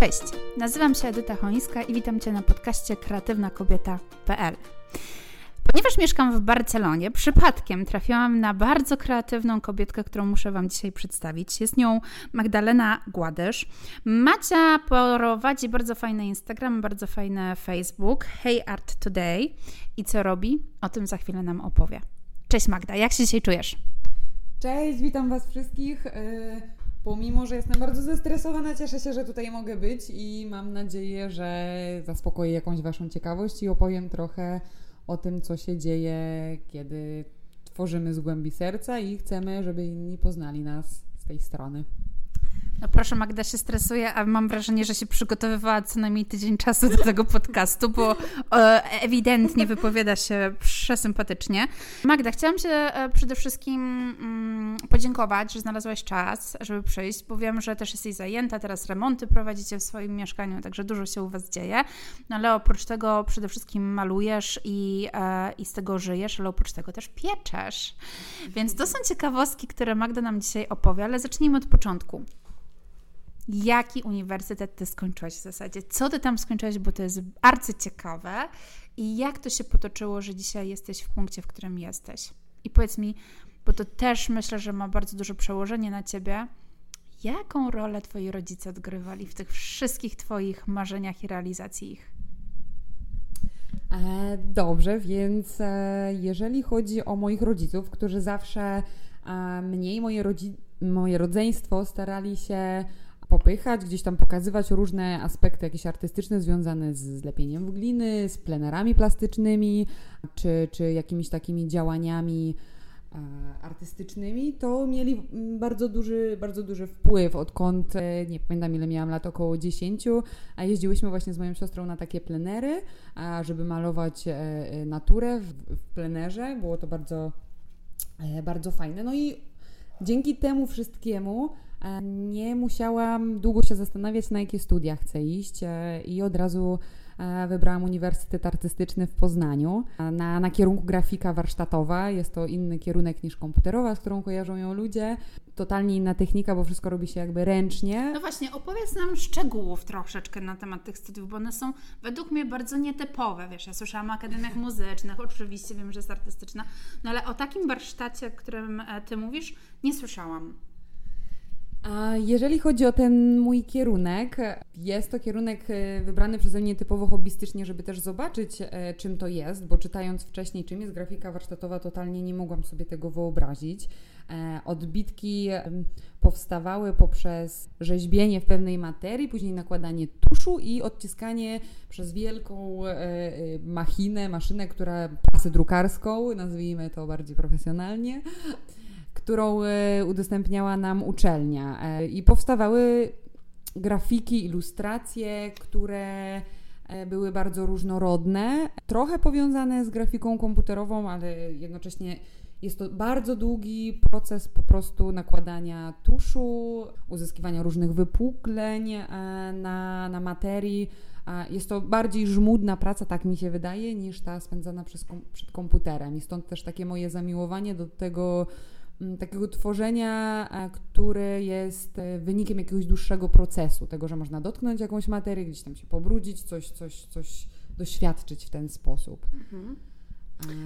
Cześć, nazywam się Edyta Chońska i witam Cię na podcaście kreatywnakobieta.pl. Ponieważ mieszkam w Barcelonie, przypadkiem trafiłam na bardzo kreatywną kobietkę, którą muszę Wam dzisiaj przedstawić. Jest nią Magdalena Gładysz. Macia prowadzi bardzo fajny Instagram, bardzo fajny Facebook, Hey Art Today. I co robi? O tym za chwilę nam opowie. Cześć Magda, jak się dzisiaj czujesz? Cześć, witam Was wszystkich. Pomimo, że jestem bardzo zestresowana, cieszę się, że tutaj mogę być i mam nadzieję, że zaspokoję jakąś Waszą ciekawość i opowiem trochę o tym, co się dzieje, kiedy tworzymy z głębi serca i chcemy, żeby inni poznali nas z tej strony. No proszę, Magda się stresuje, a mam wrażenie, że się przygotowywała co najmniej tydzień czasu do tego podcastu, bo e, ewidentnie wypowiada się przesympatycznie. Magda, chciałam się e, przede wszystkim mm, podziękować, że znalazłaś czas, żeby przyjść, bo wiem, że też jesteś zajęta, teraz remonty prowadzicie w swoim mieszkaniu, także dużo się u Was dzieje, no ale oprócz tego przede wszystkim malujesz i, e, i z tego żyjesz, ale oprócz tego też pieczesz. Więc to są ciekawostki, które Magda nam dzisiaj opowie, ale zacznijmy od początku jaki uniwersytet ty skończyłaś w zasadzie, co ty tam skończyłaś, bo to jest arcyciekawe i jak to się potoczyło, że dzisiaj jesteś w punkcie, w którym jesteś. I powiedz mi, bo to też myślę, że ma bardzo duże przełożenie na ciebie, jaką rolę twoi rodzice odgrywali w tych wszystkich twoich marzeniach i realizacji ich? E, dobrze, więc e, jeżeli chodzi o moich rodziców, którzy zawsze e, mnie i moje, rodzi- moje rodzeństwo starali się popychać, gdzieś tam pokazywać różne aspekty jakieś artystyczne związane z lepieniem w gliny, z plenerami plastycznymi, czy, czy jakimiś takimi działaniami e, artystycznymi, to mieli bardzo duży, bardzo duży wpływ, odkąd, e, nie pamiętam ile miałam lat, około 10, a jeździłyśmy właśnie z moją siostrą na takie plenery, żeby malować e, naturę w, plenerze, było to bardzo, bardzo fajne. No i dzięki temu wszystkiemu nie musiałam długo się zastanawiać, na jakie studia chcę iść e, i od razu e, wybrałam Uniwersytet Artystyczny w Poznaniu na, na kierunku grafika warsztatowa. Jest to inny kierunek niż komputerowa, z którą kojarzą ją ludzie. Totalnie inna technika, bo wszystko robi się jakby ręcznie. No właśnie, opowiedz nam szczegółów troszeczkę na temat tych studiów, bo one są według mnie bardzo nietypowe. Wiesz, ja słyszałam o akademiach muzycznych, oczywiście wiem, że jest artystyczna, no ale o takim warsztacie, o którym e, Ty mówisz, nie słyszałam. A jeżeli chodzi o ten mój kierunek, jest to kierunek e, wybrany przeze mnie typowo hobbystycznie, żeby też zobaczyć, e, czym to jest, bo czytając wcześniej, czym jest grafika warsztatowa, totalnie nie mogłam sobie tego wyobrazić. E, odbitki powstawały poprzez rzeźbienie w pewnej materii, później nakładanie tuszu i odciskanie przez wielką machinę, maszynę, która prasę drukarską, nazwijmy to bardziej profesjonalnie którą e, udostępniała nam uczelnia. E, I powstawały grafiki, ilustracje, które e, były bardzo różnorodne, trochę powiązane z grafiką komputerową, ale jednocześnie jest to bardzo długi proces po prostu nakładania tuszu, uzyskiwania różnych wypukleń na, na materii. Jest to bardziej żmudna praca, tak mi się wydaje, niż ta spędzana przez, przed komputerem. I stąd też takie moje zamiłowanie do tego takiego tworzenia, e, które jest e, wynikiem jakiegoś dłuższego procesu, tego, że można dotknąć jakąś materię, gdzieś tam się pobrudzić, coś, coś, coś doświadczyć w ten sposób. Mhm.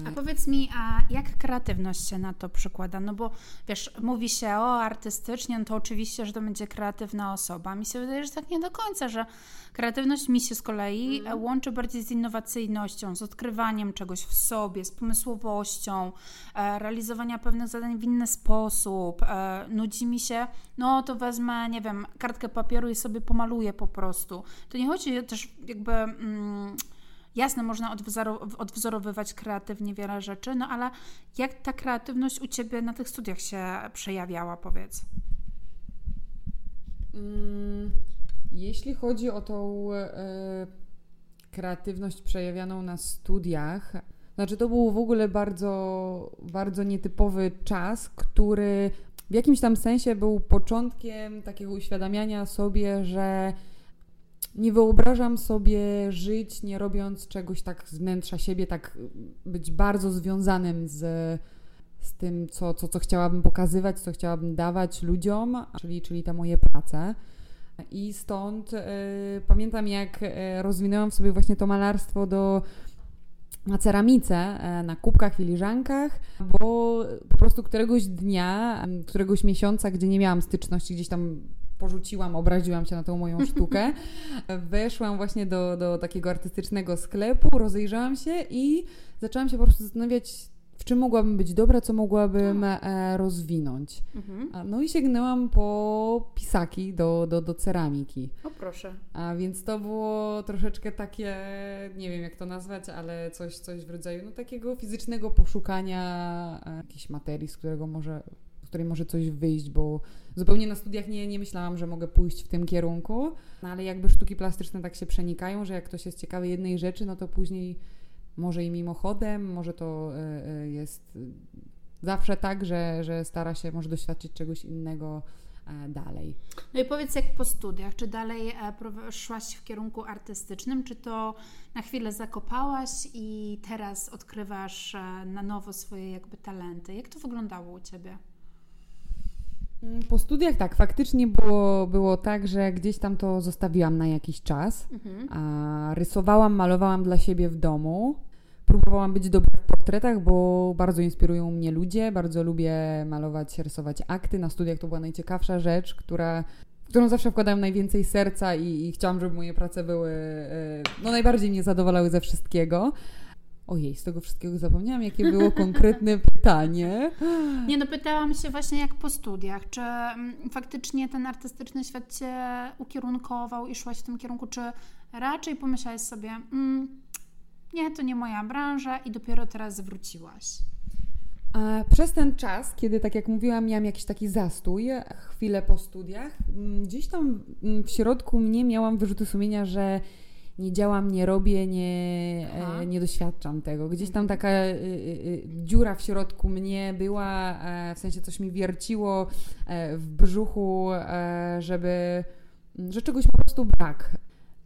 A powiedz mi, a jak kreatywność się na to przykłada? No bo wiesz, mówi się o artystycznie, no to oczywiście, że to będzie kreatywna osoba. Mi się wydaje, że tak nie do końca, że kreatywność mi się z kolei mm. łączy bardziej z innowacyjnością, z odkrywaniem czegoś w sobie, z pomysłowością, e, realizowania pewnych zadań w inny sposób. E, nudzi mi się, no to wezmę, nie wiem, kartkę papieru i sobie pomaluję po prostu. To nie chodzi też jakby. Mm, Jasne, można odwzorowywać kreatywnie wiele rzeczy, no ale jak ta kreatywność u Ciebie na tych studiach się przejawiała, powiedz? Mm, jeśli chodzi o tą e, kreatywność przejawianą na studiach, znaczy to był w ogóle bardzo, bardzo nietypowy czas, który w jakimś tam sensie był początkiem takiego uświadamiania sobie, że nie wyobrażam sobie żyć nie robiąc czegoś tak z wnętrza siebie, tak być bardzo związanym z, z tym, co, co, co chciałabym pokazywać, co chciałabym dawać ludziom, czyli, czyli te moje prace. I stąd e, pamiętam, jak e, rozwinęłam w sobie właśnie to malarstwo do na ceramice, e, na kubkach, filiżankach, bo po prostu któregoś dnia, któregoś miesiąca, gdzie nie miałam styczności, gdzieś tam porzuciłam, obraziłam się na tą moją sztukę. Weszłam właśnie do, do takiego artystycznego sklepu, rozejrzałam się i zaczęłam się po prostu zastanawiać, w czym mogłabym być dobra, co mogłabym e, rozwinąć. Mhm. No i sięgnęłam po pisaki do, do, do ceramiki. O proszę. A więc to było troszeczkę takie, nie wiem jak to nazwać, ale coś, coś w rodzaju no, takiego fizycznego poszukania e, jakiejś materii, z którego może której może coś wyjść, bo zupełnie na studiach nie, nie myślałam, że mogę pójść w tym kierunku, no ale jakby sztuki plastyczne tak się przenikają, że jak ktoś jest ciekawy jednej rzeczy, no to później może i mimochodem, może to e, e, jest zawsze tak, że, że stara się może doświadczyć czegoś innego e, dalej. No i powiedz, jak po studiach, czy dalej szłaś w kierunku artystycznym, czy to na chwilę zakopałaś i teraz odkrywasz na nowo swoje jakby talenty? Jak to wyglądało u Ciebie? Mm, po studiach tak, faktycznie było, było tak, że gdzieś tam to zostawiłam na jakiś czas. Mhm. A rysowałam, malowałam dla siebie w domu. Próbowałam być dobra w portretach, bo bardzo inspirują mnie ludzie. Bardzo lubię malować, rysować akty. Na studiach to była najciekawsza rzecz, która, w którą zawsze wkładałam najwięcej serca i, i chciałam, żeby moje prace były, e, no najbardziej mnie zadowalały ze wszystkiego. Ojej, z tego wszystkiego zapomniałam, jakie było konkretne pytanie. Nie no, pytałam się właśnie jak po studiach, czy mm, faktycznie ten artystyczny świat Cię ukierunkował i szłaś w tym kierunku, czy raczej pomyślałaś sobie, mm, nie, to nie moja branża i dopiero teraz wróciłaś? A przez ten czas, kiedy, tak jak mówiłam, miałam jakiś taki zastój, chwilę po studiach, mm, gdzieś tam w środku mnie miałam wyrzuty sumienia, że nie działam, nie robię, nie, e, nie doświadczam tego. Gdzieś tam taka y, y, y, dziura w środku mnie była, e, w sensie coś mi wierciło e, w brzuchu, e, żeby, że czegoś po prostu brak.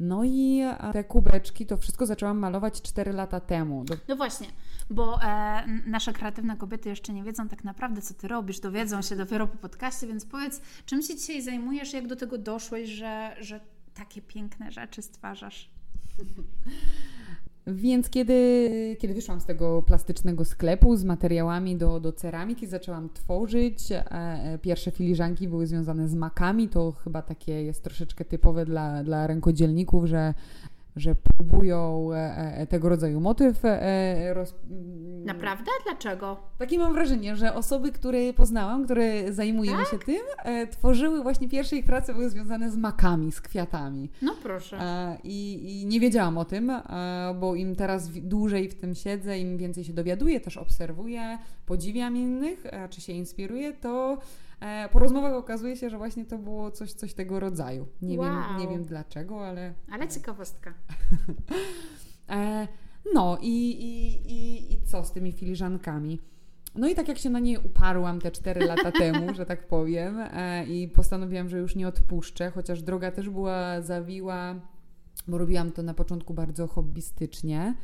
No i te kubeczki, to wszystko zaczęłam malować 4 lata temu. Do... No właśnie, bo e, nasze kreatywne kobiety jeszcze nie wiedzą tak naprawdę, co ty robisz, dowiedzą się dopiero po podcaście, więc powiedz, czym się dzisiaj zajmujesz, jak do tego doszłeś, że, że takie piękne rzeczy stwarzasz? Więc kiedy, kiedy wyszłam z tego plastycznego sklepu z materiałami do, do ceramiki, zaczęłam tworzyć. E, e, pierwsze filiżanki były związane z makami. To chyba takie jest troszeczkę typowe dla, dla rękodzielników, że że próbują e, e, tego rodzaju motyw. E, roz... Naprawdę? Dlaczego? Takie mam wrażenie, że osoby, które poznałam, które zajmują tak? się tym, tworzyły właśnie pierwsze ich prace były związane z makami, z kwiatami. No proszę. I, I, nie wiedziałam o tym, bo im teraz dłużej w tym siedzę, im więcej się dowiaduję, też obserwuję, podziwiam innych, czy się inspiruję, to E, po rozmowach okazuje się, że właśnie to było coś, coś tego rodzaju. Nie, wow. wiem, nie wiem dlaczego, ale. Ale ciekawostka. e, no i, i, i, i co z tymi filiżankami? No i tak jak się na nie uparłam te 4 lata temu, że tak powiem, e, i postanowiłam, że już nie odpuszczę, chociaż droga też była zawiła, bo robiłam to na początku bardzo hobbystycznie,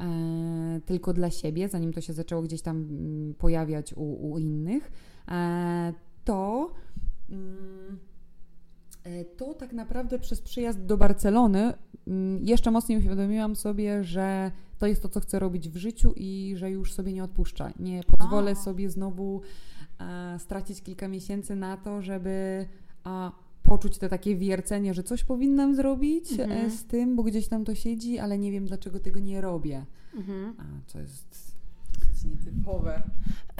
e, tylko dla siebie, zanim to się zaczęło gdzieś tam mm, pojawiać u, u innych. E, to, mm, e, to tak naprawdę przez przyjazd do Barcelony mm, jeszcze mocniej uświadomiłam sobie, że to jest to, co chcę robić w życiu i że już sobie nie odpuszczę. Nie pozwolę sobie znowu a, stracić kilka miesięcy na to, żeby a, poczuć to takie wiercenie, że coś powinnam zrobić e, mhm. z tym, bo gdzieś tam to siedzi, ale nie wiem, dlaczego tego nie robię. Mhm. A, co jest nietypowe.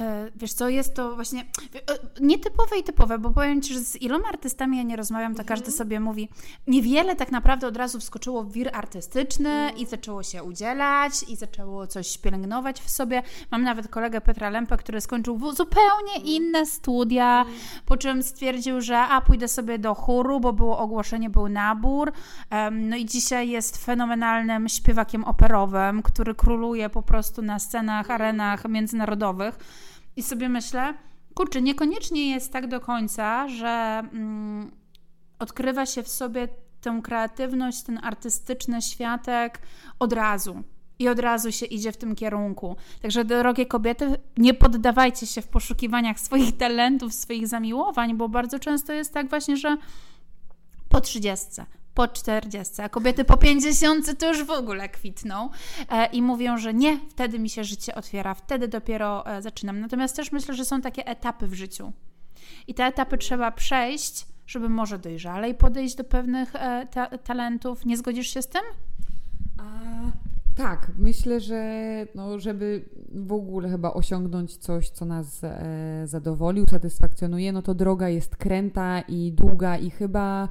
E, wiesz co, jest to właśnie e, nietypowe i typowe, bo powiem Ci, że z iloma artystami ja nie rozmawiam, to mhm. każdy sobie mówi, niewiele tak naprawdę od razu wskoczyło w wir artystyczny mhm. i zaczęło się udzielać i zaczęło coś pielęgnować w sobie. Mam nawet kolegę Petra Lempę, który skończył zupełnie mhm. inne studia, po czym stwierdził, że a pójdę sobie do chóru, bo było ogłoszenie, był nabór. No i dzisiaj jest fenomenalnym śpiewakiem operowym, który króluje po prostu na scenach, arenach międzynarodowych. I sobie myślę, kurczę, niekoniecznie jest tak do końca, że mm, odkrywa się w sobie tę kreatywność, ten artystyczny światek od razu. I od razu się idzie w tym kierunku. Także, drogie kobiety, nie poddawajcie się w poszukiwaniach swoich talentów, swoich zamiłowań, bo bardzo często jest tak właśnie, że po 30, po 40, a kobiety po 50 to już w ogóle kwitną e, i mówią, że nie, wtedy mi się życie otwiera, wtedy dopiero e, zaczynam. Natomiast też myślę, że są takie etapy w życiu. I te etapy trzeba przejść, żeby może dojrzalej podejść do pewnych e, ta talentów. Nie zgodzisz się z tym? A, tak, myślę, że no, żeby w ogóle chyba osiągnąć coś, co nas e, zadowoli, usatysfakcjonuje, no to droga jest kręta i długa i chyba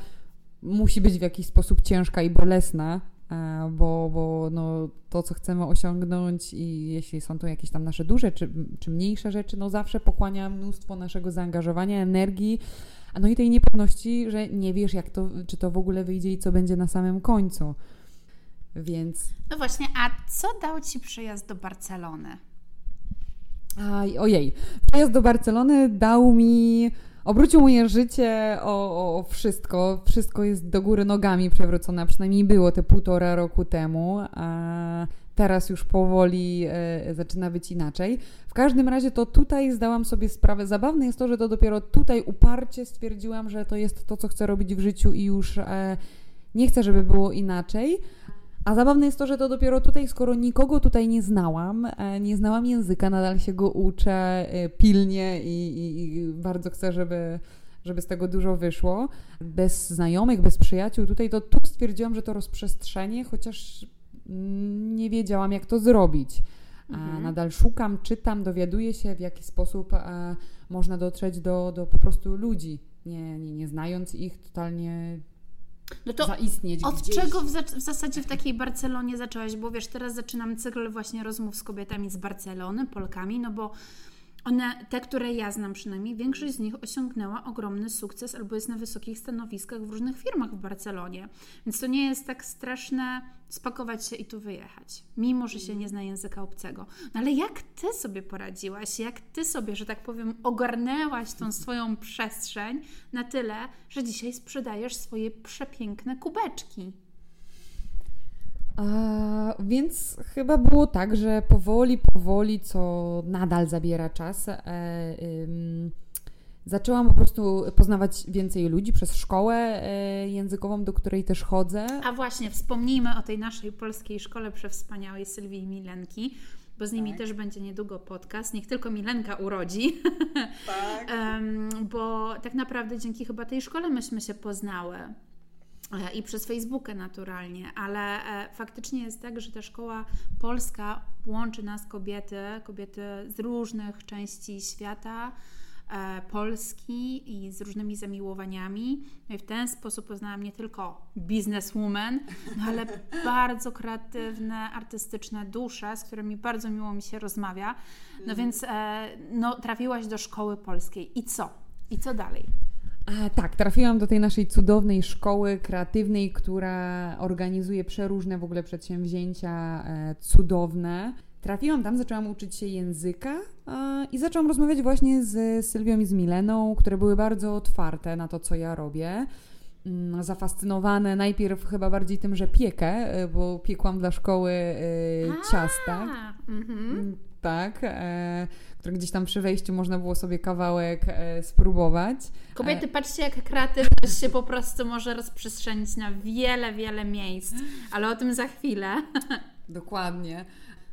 musi być w jakiś sposób ciężka i bolesna, e, bo, bo no, to, co chcemy osiągnąć i jeśli są to jakieś tam nasze duże czy, czy mniejsze rzeczy, no zawsze pochłania mnóstwo naszego zaangażowania, energii, no i tej niepewności, że nie wiesz, jak to, czy to w ogóle wyjdzie i co będzie na samym końcu. Więc. No właśnie, a co dał Ci przyjazd do Barcelony? Aj, ojej. Przyjazd do Barcelony dał mi. Obrócił moje życie o, o, wszystko. Wszystko jest do góry nogami przewrócone, przynajmniej było te półtora roku temu. A teraz już powoli e, zaczyna być inaczej. W każdym razie to tutaj zdałam sobie sprawę. Zabawne jest to, że to dopiero tutaj uparcie stwierdziłam, że to jest to, co chcę robić w życiu i już e, nie chcę, żeby było inaczej. A zabawne jest to, że to dopiero tutaj, skoro nikogo tutaj nie znałam, e, nie znałam języka, nadal się go uczę e, pilnie i, i, i bardzo chcę, żeby, żeby z tego dużo wyszło. Bez znajomych, bez przyjaciół, tutaj to tu stwierdziłam, że to rozprzestrzenie, chociaż nie wiedziałam, jak to zrobić. Mhm. Nadal szukam, czytam, dowiaduję się, w jaki sposób e, można dotrzeć do, do po prostu ludzi, nie, nie, nie znając ich, totalnie no to zaistnieć od gdzieś. czego w, w, zasadzie w takiej Barcelonie zaczęłaś? Bo wiesz, teraz zaczynam cykl właśnie rozmów z kobietami z Barcelony, Polkami, no bo one, te, które ja znam przynajmniej, większość z nich osiągnęła ogromny sukces albo jest na wysokich stanowiskach w różnych firmach w Barcelonie. Więc to nie jest tak straszne spakować się i tu wyjechać, mimo że się nie zna języka obcego. No ale jak ty sobie poradziłaś? Jak ty sobie, że tak powiem, ogarnęłaś tą swoją przestrzeń na tyle, że dzisiaj sprzedajesz swoje przepiękne kubeczki? A, więc chyba było tak, że powoli, powoli, co nadal zabiera czas, e, zaczęłam po prostu poznawać więcej ludzi przez szkołę e, językową, do której też chodzę. A właśnie, wspomnijmy o tej naszej polskiej szkole przewspaniałej Sylwii i Milenki, bo z nimi tak. też będzie niedługo podcast. Niech tylko Milenka urodzi. Tak. um, bo tak naprawdę dzięki chyba tej szkole myśmy się poznały. E, i przez Facebookę naturalnie, ale e, faktycznie jest tak, że ta szkoła polska łączy nas kobiety, kobiety z różnych części świata, e, Polski i z różnymi zamiłowaniami. No i w ten sposób poznałam nie tylko bizneswoman, no ale bardzo kreatywne, artystyczne dusze, z którymi bardzo miło mi się rozmawia. No mhm. więc no, trafiłaś do szkoły polskiej. I co? I co dalej? A, tak, trafiłam do tej naszej cudownej szkoły kreatywnej, która organizuje przeróżne w ogóle przedsięwzięcia e, cudowne. Trafiłam tam, zaczęłam uczyć się języka e, i zaczęłam rozmawiać właśnie z Sylwią i z Mileną, które były bardzo otwarte na to, co ja robię. Mm, zafascynowane najpierw chyba bardziej tym, że piekę, e, bo piekłam dla szkoły e, ciasta. Mm-hmm. Tak. Które gdzieś tam przy wejściu można było sobie kawałek e, spróbować. Kobiety, e, patrzcie, jak kreatywność się po prostu może rozprzestrzenić na wiele, wiele miejsc, ale o tym za chwilę. Dokładnie.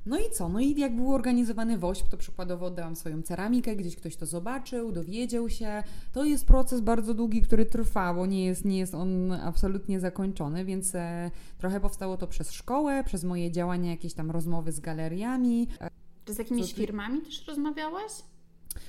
No i co? No i jak był organizowany WOŚP, to przykładowo oddałam swoją ceramikę, gdzieś ktoś to zobaczył, dowiedział się. To jest proces bardzo długi, który trwa, bo nie jest, nie jest on absolutnie zakończony, więc e, trochę powstało to przez szkołę, przez moje działania, jakieś tam rozmowy z galeriami. Czy z jakimiś ty... firmami też rozmawiałaś?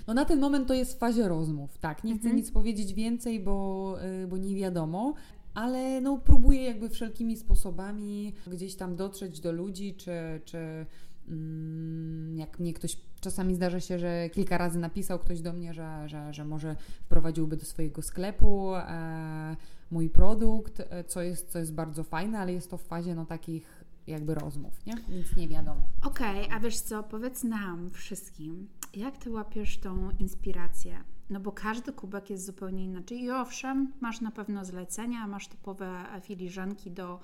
No na ten moment to jest w fazie rozmów, tak. Nie chcę mhm. nic powiedzieć więcej, bo, y, bo nie wiadomo, ale no próbuję jakby wszelkimi sposobami gdzieś tam dotrzeć do ludzi, czy, czy mm, jak mnie ktoś, czasami zdarza się, że kilka razy napisał ktoś do mnie, że, że, że może wprowadziłby do swojego sklepu e, mój produkt, e, co jest, co jest bardzo fajne, ale jest to w fazie no takich jakby rozmów, nie? Nic nie wiadomo. Okej, okay, a wiesz co, powiedz nam wszystkim, jak Ty łapiesz tą inspirację? No bo każdy kubek jest zupełnie inaczej i owszem, masz na pewno zlecenia, masz typowe filiżanki do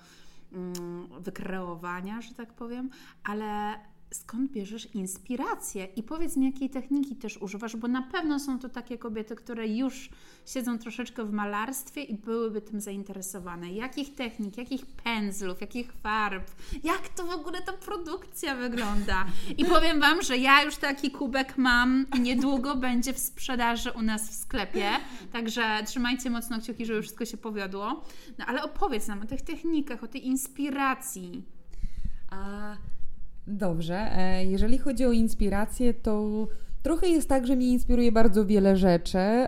mm, wykreowania, że tak powiem, ale skąd bierzesz inspirację i powiedz mi, jakiej techniki też używasz, bo na pewno są to takie kobiety, które już siedzą troszeczkę w malarstwie i byłyby tym zainteresowane. Jakich technik, jakich pędzlów, jakich farb, jak to w ogóle ta produkcja wygląda. I powiem Wam, że ja już taki kubek mam i niedługo będzie w sprzedaży u nas w sklepie, także trzymajcie mocno kciuki, żeby wszystko się powiodło. No ale opowiedz nam o tych technikach, o tej inspiracji. A Dobrze. E, jeżeli chodzi o inspirację, to trochę jest tak, że mnie inspiruje bardzo wiele rzeczy, e,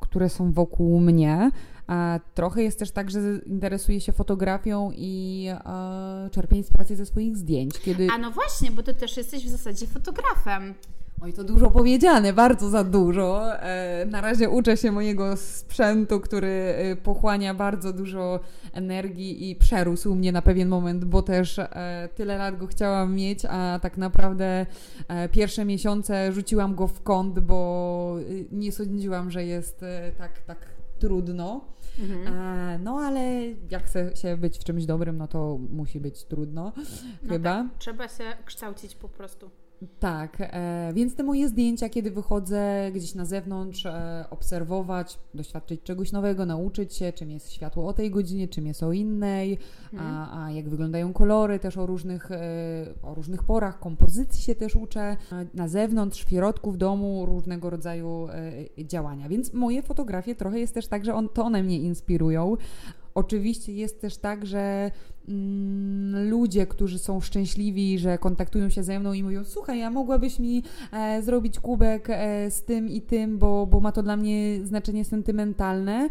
które są wokół mnie. A trochę jest też tak, że interesuję się fotografią i e, czerpię inspirację ze swoich zdjęć. Kiedy... A no właśnie, bo ty też jesteś w zasadzie fotografem. Oj, to dużo powiedziane, bardzo za dużo. E, na razie uczę się mojego sprzętu, który e, pochłania bardzo dużo energii i przerósł mnie na pewien moment, bo też e, tyle lat go chciałam mieć, a tak naprawdę pierwsze miesiące rzuciłam go w kąt, bo nie sądziłam, że jest tak, tak trudno. Mhm. No ale jak chce się być w czymś dobrym, no to musi być trudno, no chyba. Tak. Trzeba się kształcić po prostu. Tak, e, więc te moje zdjęcia, kiedy wychodzę gdzieś na zewnątrz, e, obserwować, doświadczyć czegoś nowego, nauczyć się, czym jest światło o tej godzinie, czym jest o innej, mhm. a, a, jak wyglądają kolory, też o różnych, e, o różnych porach, kompozycji się też uczę, na zewnątrz, w środku, w domu, różnego rodzaju e, działania. Więc moje fotografie trochę jest też tak, że on, to one mnie inspirują. Oczywiście jest też tak, że mm, ludzie, którzy są szczęśliwi, że kontaktują się ze mną i mówią: Słuchaj, a mogłabyś mi e, zrobić kubek e, z tym i tym, bo, bo ma to dla mnie znaczenie sentymentalne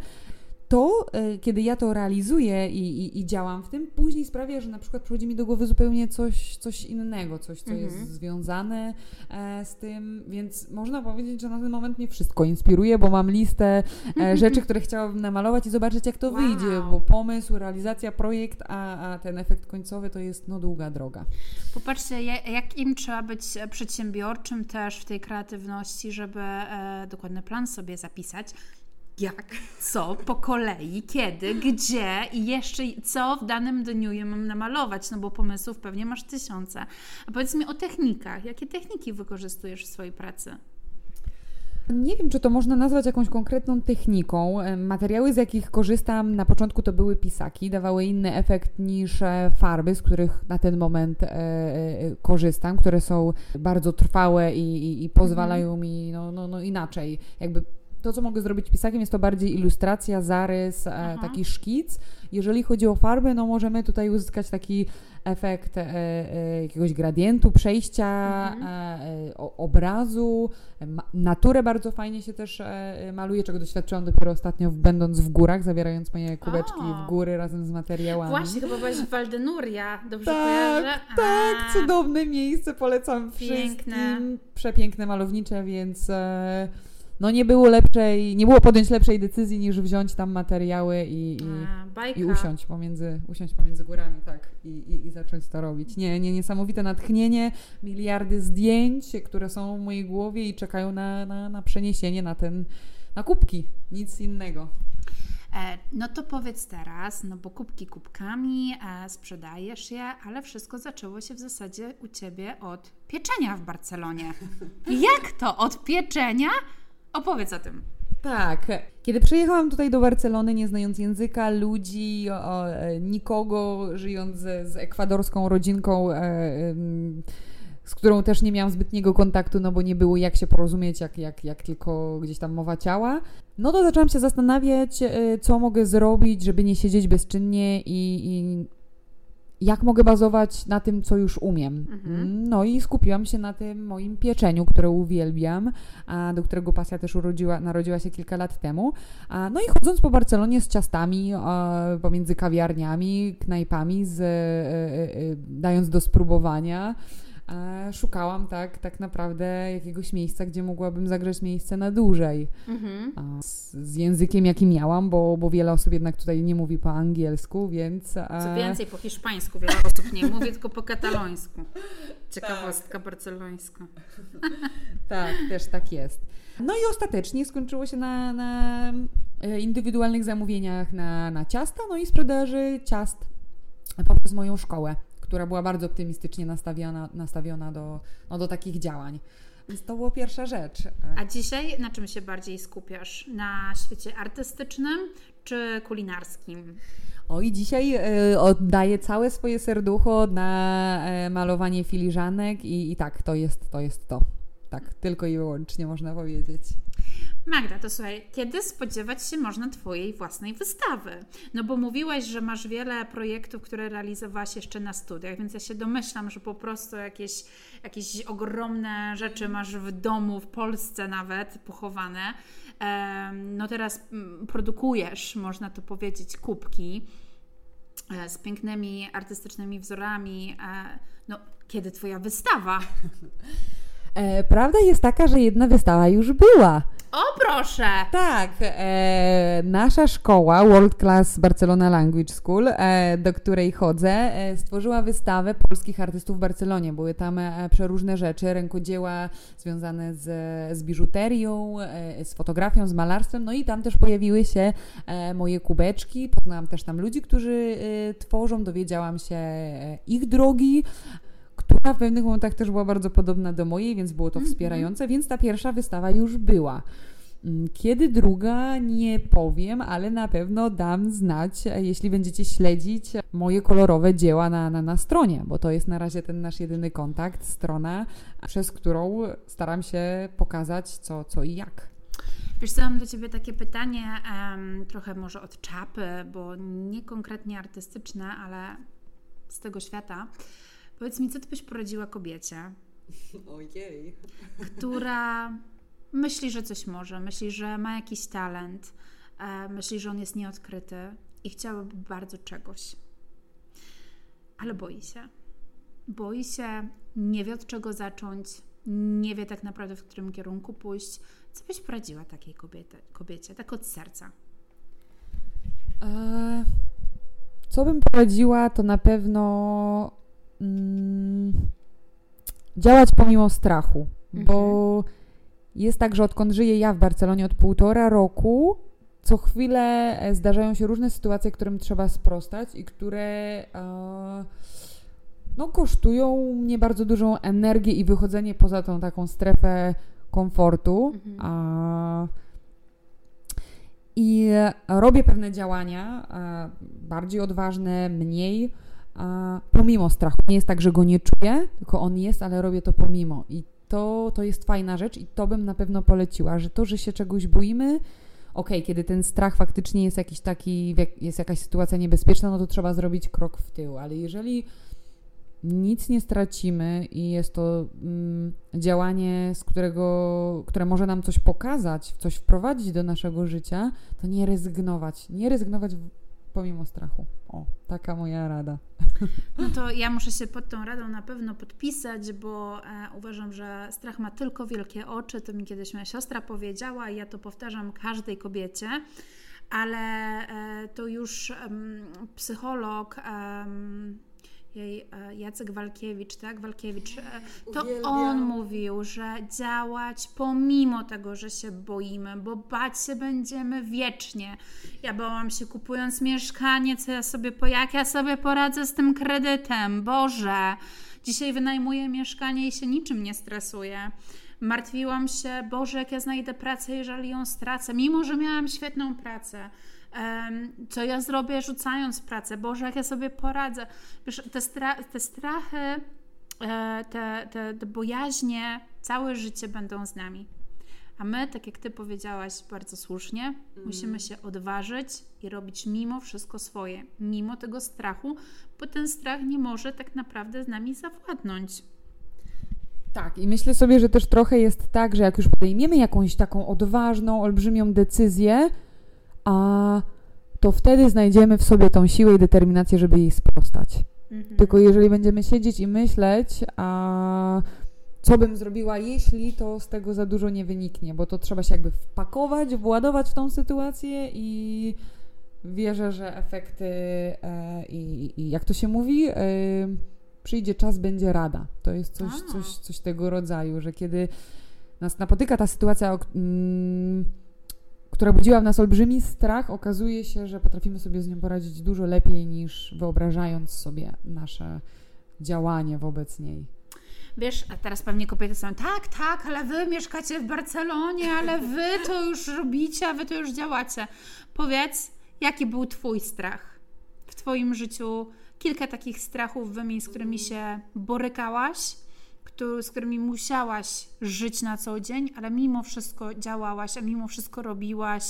to, e, kiedy ja to realizuję i, i, i, działam w tym, później sprawia, że na przykład przychodzi mi do głowy zupełnie coś, coś innego, coś, co mhm. jest związane e, z tym, więc można powiedzieć, że na ten moment mnie wszystko inspiruje, bo mam listę e, rzeczy, które chciałabym namalować i zobaczyć, jak to wow. wyjdzie, bo pomysł, realizacja, projekt, a, a ten efekt końcowy to jest no długa droga. Popatrzcie, jak im trzeba być przedsiębiorczym też w tej kreatywności, żeby e, dokładny plan sobie zapisać jak, co, po kolei, kiedy, gdzie i jeszcze co w danym dniu ja mam namalować, no bo pomysłów pewnie masz tysiące. A powiedz mi o technikach. Jakie techniki wykorzystujesz w swojej pracy? Nie wiem, czy to można nazwać jakąś konkretną techniką. Materiały, z jakich korzystam na początku, to były pisaki. Dawały inny efekt niż e, farby, z których na ten moment e, e, korzystam, które są bardzo trwałe i, i, i pozwalają mhm. mi no, no, no inaczej jakby to, co mogę zrobić pisakiem, jest to bardziej ilustracja, zarys, e, taki szkic. Jeżeli chodzi o farbę, no możemy tutaj uzyskać taki efekt e, e, jakiegoś gradientu, przejścia, mhm. e, obrazu. Ma, naturę bardzo fajnie się też e, maluje, czego doświadczyłam dopiero ostatnio, będąc w górach, zabierając moje kubeczki o. w góry razem z materiałami. Właśnie, chyba byłaś w Waldenuria, dobrze tak, kojarzę? Tak, cudowne miejsce, polecam Piękne. wszystkim. Przepiękne, malownicze, więc... No nie było lepszej, nie było podjąć lepszej decyzji niż wziąć tam materiały i, i, A, i usiąść, pomiędzy, usiąść pomiędzy górami, tak, i, i, i, zacząć to robić. Nie, nie, niesamowite natchnienie, miliardy zdjęć, które są w mojej głowie i czekają na, na, na przeniesienie na ten, na kubki, nic innego. E, no to powiedz teraz, no bo kubki kubkami, e, sprzedajesz je, ale wszystko zaczęło się w zasadzie u Ciebie od pieczenia w Barcelonie. Jak to? Od pieczenia Opowiedz o tym. Tak. Kiedy przyjechałam tutaj do Barcelony, nie znając języka, ludzi, o, nikogo, żyjąc z, z ekwadorską rodzinką, e, z którą też nie miałam zbytniego kontaktu, no bo nie było jak się porozumieć, jak, jak, jak tylko gdzieś tam mowa ciała, no to zaczęłam się zastanawiać, e, co mogę zrobić, żeby nie siedzieć bezczynnie i, i jak mogę bazować na tym, co już umiem. Mhm. No i skupiłam się na tym moim pieczeniu, które uwielbiam, a do którego pasja też urodziła, narodziła się kilka lat temu. A, no i chodząc po Barcelonie z ciastami, pomiędzy kawiarniami, knajpami, z, e, e, e, dając do spróbowania, szukałam tak, tak naprawdę jakiegoś miejsca, gdzie mogłabym zagrać miejsce na dłużej. Mhm. Z, z, językiem, jaki miałam, bo, bo wiele osób jednak tutaj nie mówi po angielsku, więc... Co więcej, po hiszpańsku wiele osób nie mówi, tylko po katalońsku. Ciekawostka tak. barcelońska. tak, też tak jest. No i ostatecznie skończyło się na, na e, indywidualnych zamówieniach na, na ciasta, no i sprzedaży ciast poprzez moją szkołę która była bardzo optymistycznie nastawiona, nastawiona do, no, do takich działań. Więc to była pierwsza rzecz. A dzisiaj na czym się bardziej skupiasz? Na świecie artystycznym czy kulinarskim? O i dzisiaj e, oddaję całe swoje serducho na e, malowanie filiżanek i, i tak, to jest, to jest to. Tak, tylko i wyłącznie można powiedzieć. Magda, to słuchaj, kiedy spodziewać się można Twojej własnej wystawy? No bo mówiłaś, że masz wiele projektów, które realizowałaś jeszcze na studiach, więc ja się domyślam, że po prostu jakieś, jakieś ogromne rzeczy masz w domu, w Polsce nawet, pochowane. No teraz mm, produkujesz, można to powiedzieć, kubki e, z pięknymi artystycznymi wzorami. E, no, kiedy Twoja wystawa? E, prawda jest taka, że jedna wystawa już była. O proszę! Tak, e, nasza szkoła World Class Barcelona Language School, e, do której chodzę, e, stworzyła wystawę polskich artystów w Barcelonie. Były tam e, przeróżne rzeczy, rękodzieła związane z, z biżuterią, e, z fotografią, z malarstwem, no i tam też pojawiły się e, moje kubeczki. Poznałam też tam ludzi, którzy tworzą, dowiedziałam się ich drogi która w pewnych momentach też była bardzo podobna do mojej, więc było to mhm. wspierające, więc ta pierwsza wystawa już była. Mm, kiedy druga, nie powiem, ale na pewno dam znać, jeśli będziecie śledzić moje kolorowe dzieła na, na, na stronie, bo to jest na razie ten nasz jedyny kontakt, strona, przez którą staram się pokazać co, co i jak. Wiesz co, mam do Ciebie takie pytanie, um, trochę może od czapy, bo nie konkretnie artystyczne, ale z tego świata. Powiedz mi, co ty byś poradziła kobiecie? Ojej. Która myśli, że coś może, myśli, że ma jakiś talent, e, myśli, że on jest nieodkryty i chciałaby bardzo czegoś. Ale boi się. Boi się, nie wie od czego zacząć, nie wie tak naprawdę w którym kierunku pójść. Co byś poradziła takiej kobiety, kobiecie, tak od serca? E, co bym poradziła, to na pewno mm, działać pomimo strachu, mhm. bo jest tak, że odkąd żyję ja w Barcelonie od półtora roku, co chwilę e, zdarzają się różne sytuacje, którym trzeba sprostać i które e, no, kosztują mnie bardzo dużą energię i wychodzenie poza tą taką strefę komfortu. Mhm. A, I robię pewne działania, e, bardziej odważne, mniej a pomimo strachu. Nie jest tak, że go nie czuję, tylko on jest, ale robię to pomimo. I to, to jest fajna rzecz i to bym na pewno poleciła, że to, że się czegoś boimy, ok, kiedy ten strach faktycznie jest jakiś taki, jest jakaś sytuacja niebezpieczna, no to trzeba zrobić krok w tył, ale jeżeli nic nie stracimy i jest to mm, działanie, z którego, które może nam coś pokazać, coś wprowadzić do naszego życia, to nie rezygnować. Nie rezygnować pomimo strachu. O, taka moja rada. No to ja muszę się pod tą radą na pewno podpisać, bo e, uważam, że strach ma tylko wielkie oczy. To mi kiedyś moja siostra powiedziała i ja to powtarzam każdej kobiecie. Ale e, to już psycholog jej e, Jacek Walkiewicz, tak? Walkiewicz, e, to Uwielbiam. on mówił, że działać pomimo tego, że się boimy, bo bać się będziemy wiecznie. Ja bałam się kupując mieszkanie, co ja sobie, po jak ja sobie poradzę z tym kredytem, Boże. Dzisiaj wynajmuję mieszkanie i się niczym nie stresuję. Martwiłam się, Boże, jak ja znajdę pracę, jeżeli ją stracę, mimo że miałam świetną pracę co ja zrobię rzucając pracę, Boże, jak ja sobie poradzę. Wiesz, te, stra te strachy, e, te, te, te bojaźnie całe życie będą z nami. A my, tak jak Ty powiedziałaś bardzo słusznie, mm. musimy się odważyć i robić mimo wszystko swoje, mimo tego strachu, bo ten strach nie może tak naprawdę z nami zawładnąć. Tak, i myślę sobie, że też trochę jest tak, że jak już podejmiemy jakąś taką odważną, olbrzymią decyzję, a to wtedy znajdziemy w sobie tą siłę i determinację, żeby jej sprostać. Mhm. Tylko jeżeli będziemy siedzieć i myśleć, a co bym zrobiła, jeśli to z tego za dużo nie wyniknie, bo to trzeba się jakby wpakować, władować w tą sytuację i wierzę, że efekty e, i, i, jak to się mówi, e, przyjdzie czas, będzie rada. To jest coś, coś, coś tego rodzaju, że kiedy nas napotyka ta sytuacja, mm, która budziła w nas olbrzymi strach, okazuje się, że potrafimy sobie z nią poradzić dużo lepiej niż wyobrażając sobie nasze działanie wobec niej. Wiesz, a teraz pewnie kobiety są, tak, tak, ale wy mieszkacie w Barcelonie, ale wy to już robicie, a wy to już działacie. Powiedz, jaki był Twój strach w Twoim życiu? Kilka takich strachów wymień, z którymi się borykałaś, z którymi musiałaś żyć na co dzień, ale mimo wszystko działałaś, a mimo wszystko robiłaś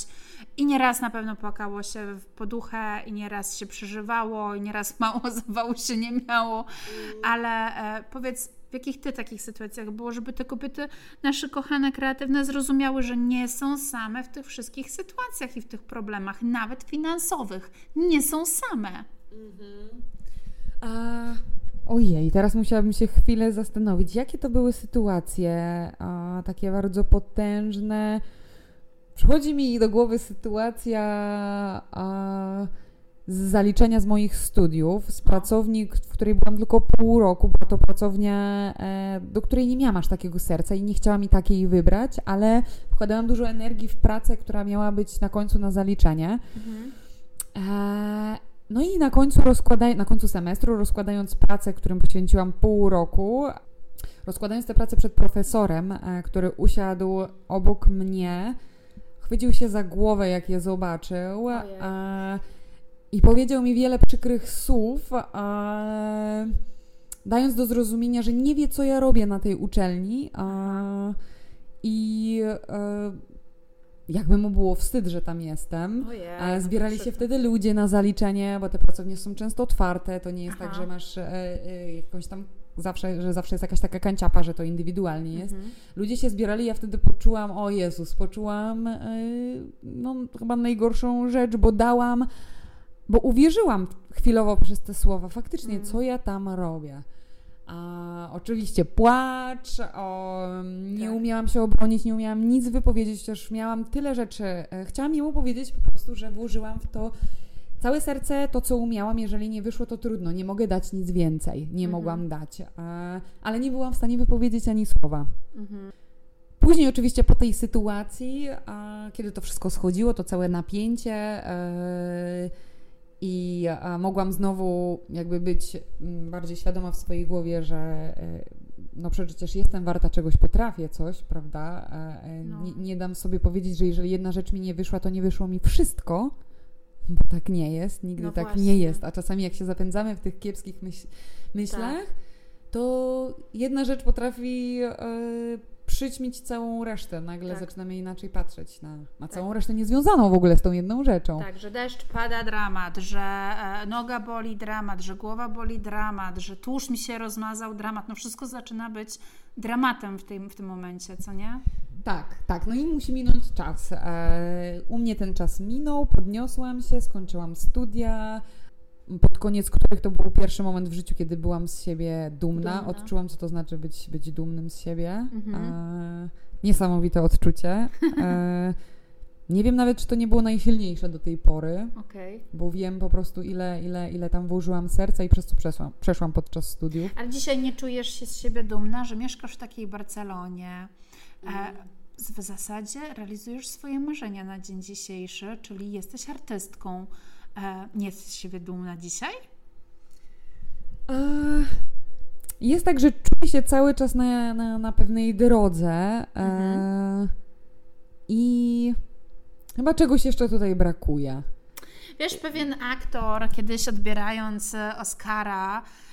i nieraz na pewno płakało się w poduchę i nieraz się przeżywało i nieraz mało zawału się nie miało, ale e, powiedz, w jakich ty takich sytuacjach było, żeby te kobiety, nasze kochane, kreatywne, zrozumiały, że nie są same w tych wszystkich sytuacjach i w tych problemach, nawet finansowych. Nie są same. Mhm. A, ojej, teraz musiałabym się chwilę zastanowić, jakie to były sytuacje a, takie bardzo potężne. Przychodzi mi do głowy sytuacja. A, z zaliczenia z moich studiów, z pracowni, w której byłam tylko pół roku. Była to pracownia, e, do której nie miałam aż takiego serca i nie chciałam mi takiej wybrać, ale wkładałam dużo energii w pracę, która miała być na końcu na zaliczenie. Mhm. E, no i na końcu, rozkładaj, na końcu semestru, rozkładając pracę, którym poświęciłam pół roku, rozkładając tę pracę przed profesorem, e, który usiadł obok mnie, chwycił się za głowę, jak je zobaczył. Ojej i powiedział mi wiele przykrych słów, a, dając do zrozumienia, że nie wie, co ja robię na tej uczelni. A, I e, jakby mu było wstyd, że tam jestem. Ojej, Zbierali się wtedy ludzie na zaliczenie, bo te pracownie są często otwarte. To nie jest tak, Aha. tak, że masz e, e, jakąś tam zawsze, że zawsze jest jakaś taka kanciapa, że to indywidualnie jest. Mhm. Ludzie się zbierali, ja wtedy poczułam, o Jezus, poczułam e, no, chyba najgorszą rzecz, bo dałam bo uwierzyłam chwilowo przez te słowa, faktycznie, mm. co ja tam robię. A, oczywiście płacz, o, nie tak. umiałam się obronić, nie umiałam nic wypowiedzieć, chociaż miałam tyle rzeczy. E, chciałam jemu powiedzieć po prostu, że włożyłam w to całe serce, to co umiałam. Jeżeli nie wyszło, to trudno, nie mogę dać nic więcej, nie mhm. mogłam dać. A, ale nie byłam w stanie wypowiedzieć ani słowa. Mhm. Później oczywiście po tej sytuacji, kiedy to wszystko schodziło, to całe napięcie, e, i mogłam znowu jakby być mm, bardziej świadoma w swojej głowie, że e, no przecież jestem warta czegoś, potrafię coś, prawda? E, e, no. Nie, nie, dam sobie powiedzieć, że jeżeli jedna rzecz mi nie wyszła, to nie wyszło mi wszystko, bo tak nie jest, nigdy no tak właśnie. nie jest. A czasami jak się zapędzamy w tych kiepskich myśl myślach, tak. to jedna rzecz potrafi przyćmić całą resztę. Nagle tak. zaczynamy inaczej patrzeć na, na tak. całą resztę niezwiązaną w ogóle z tą jedną rzeczą. Tak, że deszcz pada, dramat, że e, noga boli, dramat, że głowa boli, dramat, że tłuszcz mi się rozmazał, dramat. No wszystko zaczyna być dramatem w tym, w tym momencie, co nie? Tak, tak. No i musi minąć czas. E, u mnie ten czas minął, podniosłam się, skończyłam studia, pod koniec których to był pierwszy moment w życiu, kiedy byłam z siebie dumna. dumna. Odczułam, co to znaczy być, być dumnym z siebie. Mhm. E, niesamowite odczucie. E, nie wiem nawet, czy to nie było najsilniejsze do tej pory, okay. bo wiem po prostu, ile, ile, ile tam włożyłam serca i przez co przeszłam, przeszłam podczas studiów. Ale dzisiaj nie czujesz się z siebie dumna, że mieszkasz w takiej Barcelonie. E, w zasadzie realizujesz swoje marzenia na dzień dzisiejszy, czyli jesteś artystką. E, nie jesteś siebie dumna dzisiaj? E, jest tak, że czuję się cały czas na, na, na pewnej drodze e, mhm. i chyba czegoś jeszcze tutaj brakuje. Wiesz, pewien aktor kiedyś odbierając Oscara E,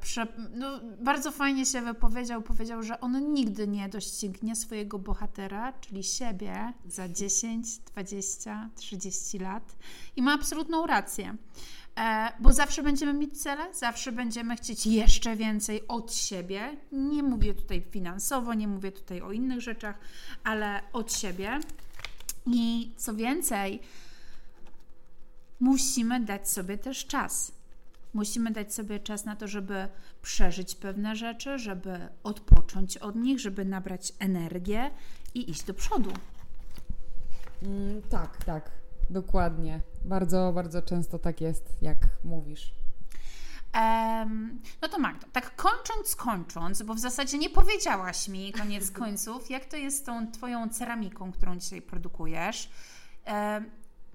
prze, no, bardzo fajnie się wypowiedział, powiedział, że on nigdy nie doścignie swojego bohatera, czyli siebie, za 10, 20, 30 lat. I ma absolutną rację. E, bo zawsze będziemy mieć cele, zawsze będziemy chcieć jeszcze więcej od siebie. Nie mówię tutaj finansowo, nie mówię tutaj o innych rzeczach, ale od siebie. I co więcej, musimy dać sobie też czas Musimy dać sobie czas na to, żeby przeżyć pewne rzeczy, żeby odpocząć od nich, żeby nabrać energię i iść do przodu. Mm, tak, tak, dokładnie. Bardzo, bardzo często tak jest, jak mówisz. Um, no to Magdo, tak kończąc, kończąc, bo w zasadzie nie powiedziałaś mi koniec końców, jak to jest z tą Twoją ceramiką, którą dzisiaj produkujesz. Um,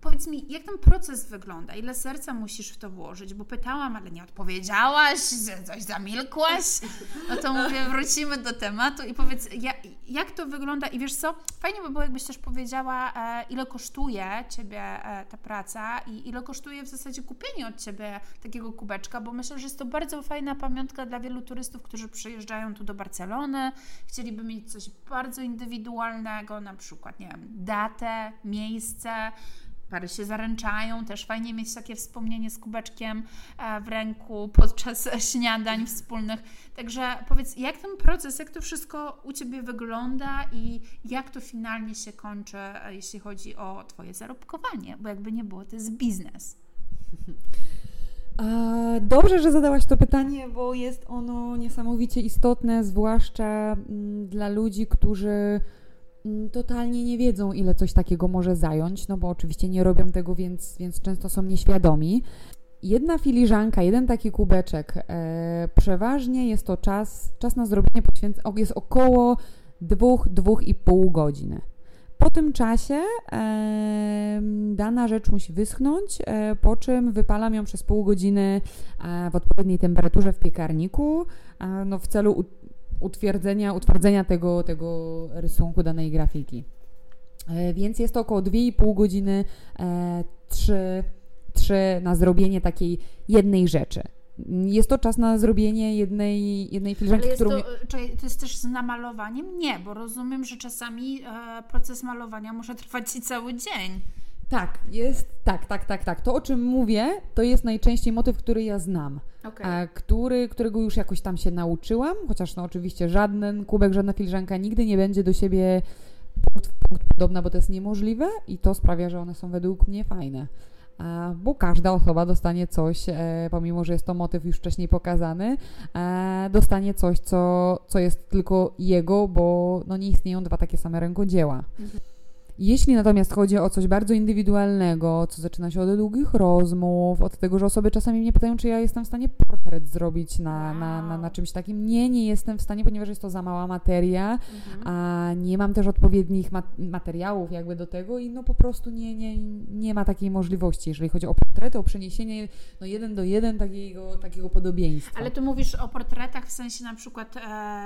powiedz mi, jak ten proces wygląda? Ile serca musisz w to włożyć? Bo pytałam, ale nie odpowiedziałaś, coś zamilkłaś. No to mówię, wrócimy do tematu i powiedz, jak, to wygląda? I wiesz co, fajnie by było, jakbyś też powiedziała, e, ile kosztuje Ciebie e, ta praca i ile kosztuje w zasadzie kupienie od Ciebie takiego kubeczka, bo myślę, że jest to bardzo fajna pamiątka dla wielu turystów, którzy przyjeżdżają tu do Barcelony, chcieliby mieć coś bardzo indywidualnego, na przykład, nie wiem, datę, miejsce, pary się zaręczają, też fajnie mieć takie wspomnienie z kubeczkiem e, w ręku podczas śniadań wspólnych. Także powiedz, jak ten proces, jak to wszystko u Ciebie wygląda i jak to finalnie się kończy, e, jeśli chodzi o Twoje zarobkowanie, bo jakby nie było, to jest biznes. Dobrze, że zadałaś to pytanie, bo jest ono niesamowicie istotne, zwłaszcza mm, dla ludzi, którzy totalnie nie wiedzą, ile coś takiego może zająć, no bo oczywiście nie robią tego, więc, więc często są nieświadomi. Jedna filiżanka, jeden taki kubeczek, e, przeważnie jest to czas, czas na zrobienie poświęcenia, jest około 2-2,5 godziny. Po tym czasie e, dana rzecz musi wyschnąć, e, po czym wypalam ją przez pół godziny e, w odpowiedniej temperaturze w piekarniku, e, no, w celu utwierdzenia, utwardzenia tego, tego rysunku danej grafiki. E, więc jest to około 2,5 godziny, 3, e, 3 na zrobienie takiej jednej rzeczy. Jest to czas na zrobienie jednej, jednej filiżanki, Ale którą... To, czy to jest też z namalowaniem? Nie, bo rozumiem, że czasami e, proces malowania może trwać Ci cały dzień. Tak, jest, tak, tak, tak, tak. To, o czym mówię, to jest najczęściej motyw, który ja znam. Okay. który, którego już jakoś tam się nauczyłam, chociaż no oczywiście żaden kubek, żadna filiżanka nigdy nie będzie do siebie punkt w punkt podobna, bo to jest niemożliwe i to sprawia, że one są według mnie fajne. bo każda osoba dostanie coś, e, pomimo że jest to motyw już wcześniej pokazany, e, dostanie coś, co, co jest tylko jego, bo no nie istnieją dwa takie same rękodzieła. Mhm. Jeśli natomiast chodzi o coś bardzo indywidualnego, co zaczyna się od długich rozmów, od tego, że osoby czasami mnie pytają, czy ja jestem w stanie portret zrobić na, na, na, na, czymś takim. Nie, nie jestem w stanie, ponieważ jest to za mała materia, mhm. a nie mam też odpowiednich materiałów jakby do tego i no po prostu nie, nie, nie ma takiej możliwości, jeżeli chodzi o portrety, o przeniesienie no jeden do jeden takiego, takiego podobieństwa. Ale tu mówisz o portretach w sensie na przykład e,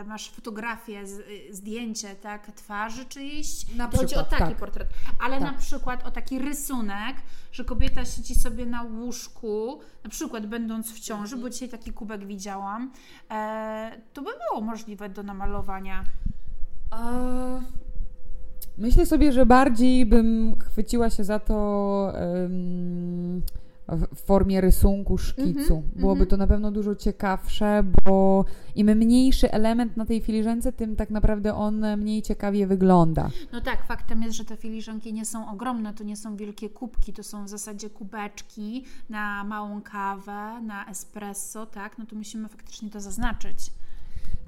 masz fotografię, z, zdjęcie, tak, twarzy czyjś? Na przykład, o taki tak portret, ale tak. na przykład o taki rysunek, że kobieta siedzi sobie na łóżku, na przykład będąc w ciąży, bo dzisiaj taki kubek widziałam, e, to by było możliwe do namalowania. Myślę sobie, że bardziej bym chwyciła się za to. Um, w formie rysunku, szkicu. Mm -hmm, Byłoby mm -hmm. to na pewno dużo ciekawsze, bo im mniejszy element na tej filiżance, tym tak naprawdę on mniej ciekawie wygląda. No tak, faktem jest, że te filiżanki nie są ogromne, to nie są wielkie kubki, to są w zasadzie kubeczki na małą kawę, na espresso, tak? No to musimy faktycznie to zaznaczyć.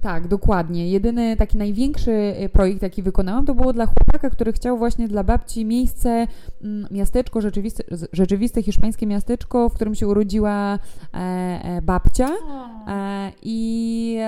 Tak, dokładnie. Jedyny taki największy y, projekt, jaki wykonałam, to było dla chłopaka, który chciał właśnie dla babci miejsce, mm, miasteczko, rzeczywiste, rzeczywiste hiszpańskie miasteczko, w którym się urodziła e, e, babcia. E, I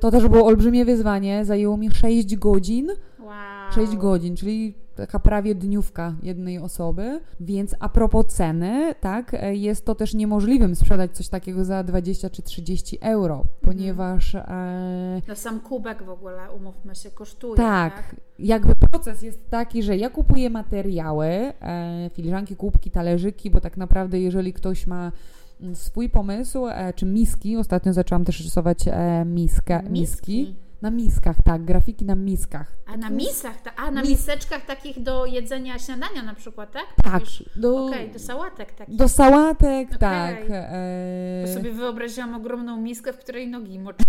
to też było olbrzymie wyzwanie. Zajęło mi 6 godzin. Wow. 6 godzin, czyli taka prawie dniówka jednej osoby, więc a propos ceny, tak, jest to też niemożliwym sprzedać coś takiego za 20 czy 30 euro, mhm. ponieważ... E... No sam kubek w ogóle, umówmy się, kosztuje, tak? tak? jakby proces jest taki, że ja kupuję materiały, e, filiżanki, kubki, talerzyki, bo tak naprawdę jeżeli ktoś ma mm, swój pomysł, e, czy miski, ostatnio zaczęłam też rysować e, miska, miski. miski na miskach, tak, grafiki na miskach. A na miskach, a na Mis miseczkach takich do jedzenia śniadania na przykład, tak? Tak. Do, okay, do sałatek takich. Do sałatek, okay. tak. E... Bo sobie wyobraziłam ogromną miskę, w której nogi moczę.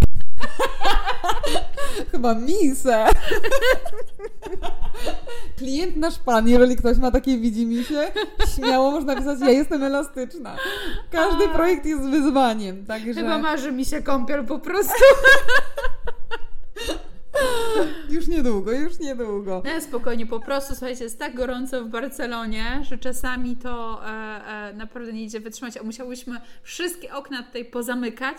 Chyba misę. Klient nasz pan, jeżeli ktoś ma takie widzi mi się, śmiało można pisać, ja jestem elastyczna. Każdy a. projekt jest wyzwaniem, także... Chyba marzy mi się kąpiel po prostu. Już niedługo, już niedługo. Nie, spokojnie, po prostu słuchajcie, jest tak gorąco w Barcelonie, że czasami to e, e, naprawdę nie idzie wytrzymać, a musiałyśmy wszystkie okna tutaj pozamykać,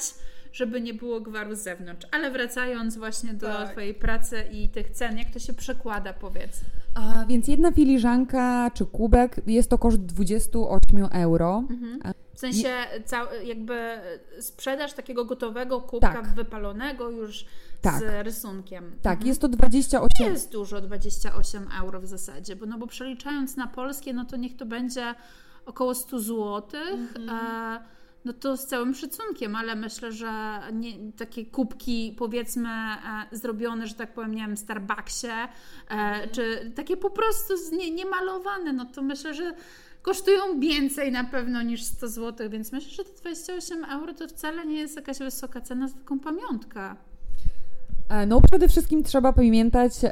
żeby nie było gwaru z zewnątrz. Ale wracając właśnie do Tak. Twojej pracy i tych cen, jak to się przekłada, powiedz. A więc jedna filiżanka czy kubek jest to koszt 28 euro. W sensie cał, jakby sprzedaż takiego gotowego kubka Tak. wypalonego już Tak. z rysunkiem. Tak, Mhm. jest to 28 Nie jest dużo, 28 euro w zasadzie, bo, no bo przeliczając na polskie, no to niech to będzie około 100 zł. E, no to z całym szacunkiem, ale myślę, że nie, takie kubki powiedzmy e, zrobione, że tak powiem, nie wiem, w Starbucksie, e, czy takie po prostu nie, niemalowane, no to myślę, że kosztują więcej na pewno niż 100 zł, więc myślę, że te 28 euro to wcale nie jest jakaś wysoka cena za taką pamiątkę. E, No przede wszystkim trzeba pamiętać, e,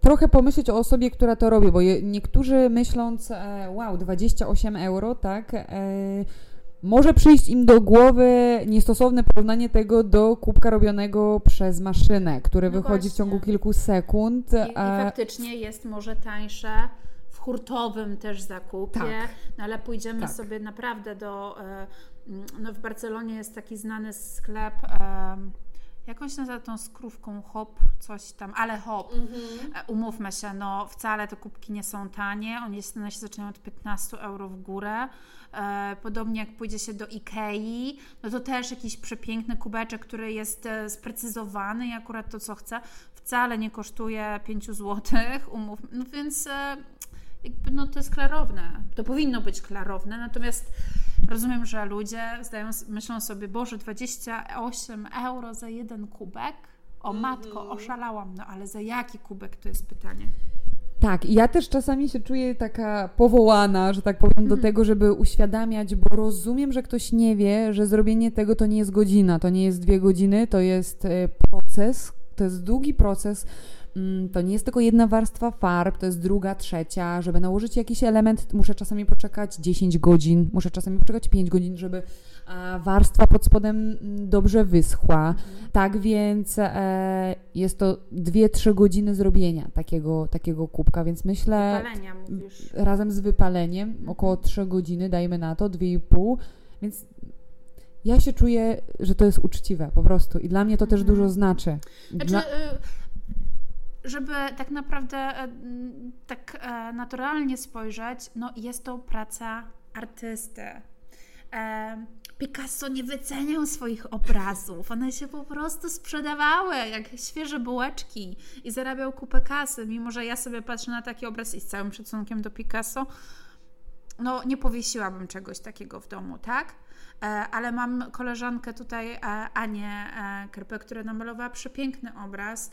trochę pomyśleć o osobie, która to robi, bo niektórzy myśląc, e, wow, 28 euro, tak, może przyjść im do głowy niestosowne porównanie tego do kubka robionego przez maszynę, które No wychodzi w właśnie. ciągu kilku sekund. I, I faktycznie jest może tańsze w hurtowym też zakupie, Tak. no ale pójdziemy Tak. sobie naprawdę do. No w Barcelonie jest taki znany sklep. Jak on się nazywa tą skrówką? Hop, coś tam, ale hop. E, Umówmy się, no wcale te kubki nie są tanie. One, się zaczynają od 15 euro w górę. E, podobnie jak pójdzie się do Ikei, no to też jakiś przepiękny kubeczek, który jest e, sprecyzowany i akurat to, co chcę, wcale nie kosztuje 5 zł, umów. No więc e, jakby no to jest klarowne. To powinno być klarowne, natomiast rozumiem, że ludzie zdają, myślą sobie, Boże, 28 euro za jeden kubek? O matko, oszalałam, no ale za jaki kubek to jest pytanie. Tak, i ja też czasami się czuję taka powołana, że tak powiem, do Mhm. tego, żeby uświadamiać, bo rozumiem, że ktoś nie wie, że zrobienie tego to nie jest godzina, to nie jest dwie godziny, to jest e, proces, to jest długi proces. Mm, To nie jest tylko jedna warstwa farb, to jest druga, trzecia. Żeby nałożyć jakiś element, muszę czasami poczekać 10 godzin, muszę czasami poczekać 5 godzin, żeby warstwa pod spodem mm, dobrze wyschła. Tak więc e, jest to 2-3 godziny zrobienia takiego, takiego kubka, więc myślę Wypalenia mówisz. razem z wypaleniem około 3 godziny, dajmy na to, 2,5, więc ja się czuję, że to jest uczciwe po prostu i dla mnie to też Mhm. dużo znaczy. Znaczy, Dla, y, żeby tak naprawdę e, tak e, naturalnie spojrzeć, no jest to praca artysty. E, Picasso nie wyceniał swoich obrazów. One się po prostu sprzedawały jak świeże bułeczki i zarabiał kupę kasy. Mimo, że ja sobie patrzę na taki obraz i z całym szacunkiem do Picasso, no nie powiesiłabym czegoś takiego w domu, tak? E, Ale mam koleżankę tutaj, e, Anię e, Krpę, która namalowała przepiękny obraz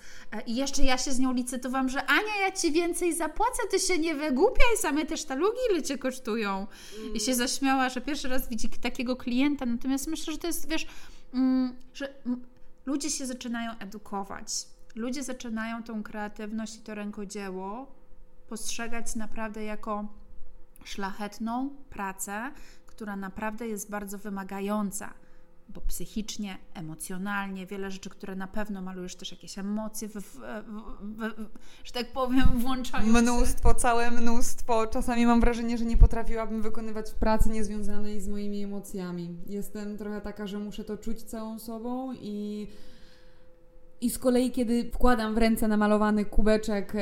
i jeszcze ja się z nią licytowałam, że Ania, ja Ci więcej zapłacę, Ty się nie wygłupiaj, same te sztalugi ile Cię kosztują. I się zaśmiała, że pierwszy raz widzi takiego klienta, natomiast myślę, że to jest, wiesz, mm, że ludzie się zaczynają edukować. Ludzie zaczynają tą kreatywność i to rękodzieło postrzegać naprawdę jako szlachetną pracę, która naprawdę jest bardzo wymagająca, bo psychicznie, emocjonalnie, wiele rzeczy, które na pewno malujesz też jakieś emocje, w, w, w, że tak powiem, włączają się. Mnóstwo, całe mnóstwo. Czasami mam wrażenie, że nie potrafiłabym wykonywać pracy niezwiązanej z moimi emocjami. Jestem trochę taka, że muszę to czuć całą sobą i. I z kolei, kiedy wkładam w ręce namalowany kubeczek e,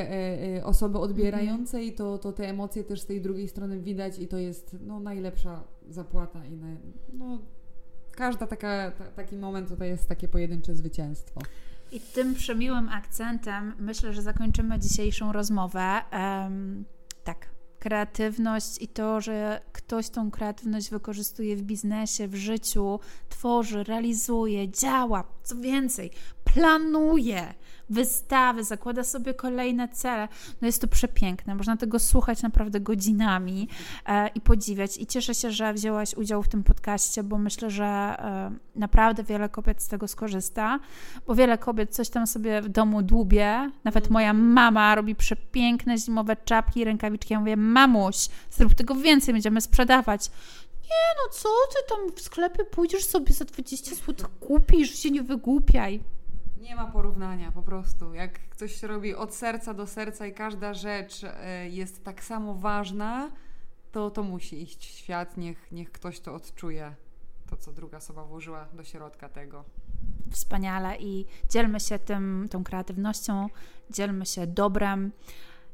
e, osoby odbierającej, to, to te emocje też z tej drugiej strony widać i to jest no, najlepsza zapłata. I naj, no, każda taka, ta, taki moment to jest takie pojedyncze zwycięstwo. I tym przemiłym akcentem myślę, że zakończymy dzisiejszą rozmowę. Em, tak, kreatywność i to, że ktoś tą kreatywność wykorzystuje w biznesie, w życiu, tworzy, realizuje, działa, co więcej, planuje wystawy, zakłada sobie kolejne cele. No jest to przepiękne, można tego słuchać naprawdę godzinami e, i podziwiać. I cieszę się, że wzięłaś udział w tym podcaście, bo myślę, że e, naprawdę wiele kobiet z tego skorzysta, bo wiele kobiet coś tam sobie w domu dłubie. Nawet moja mama robi przepiękne zimowe czapki i rękawiczki. Ja mówię, mamuś, zrób tego więcej, będziemy sprzedawać. Nie no, co ty tam w sklepie pójdziesz sobie za 20 zł, kupisz, się nie wygłupiaj. Nie ma porównania po prostu. Jak ktoś robi od serca do serca i każda rzecz e, jest tak samo ważna, to to musi iść w świat, niech, niech ktoś to odczuje. to, co druga osoba włożyła do środka tego. Wspaniale i dzielmy się tym, tą kreatywnością, dzielmy się dobrem.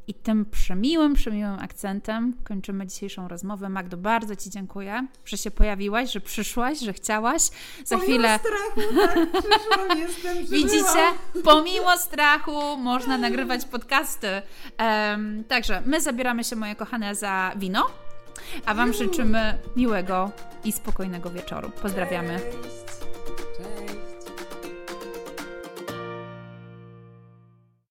I tym przemiłym, przemiłym akcentem kończymy dzisiejszą rozmowę. Magdo, bardzo Ci dziękuję, że się pojawiłaś, że przyszłaś, że chciałaś. Za pomimo chwilę. strachu, tak, przyszłam, jestem, Widzicie, pomimo strachu można nagrywać podcasty. Um, także my zabieramy się, moje kochane, za wino, a Wam życzymy miłego i spokojnego wieczoru. Pozdrawiamy.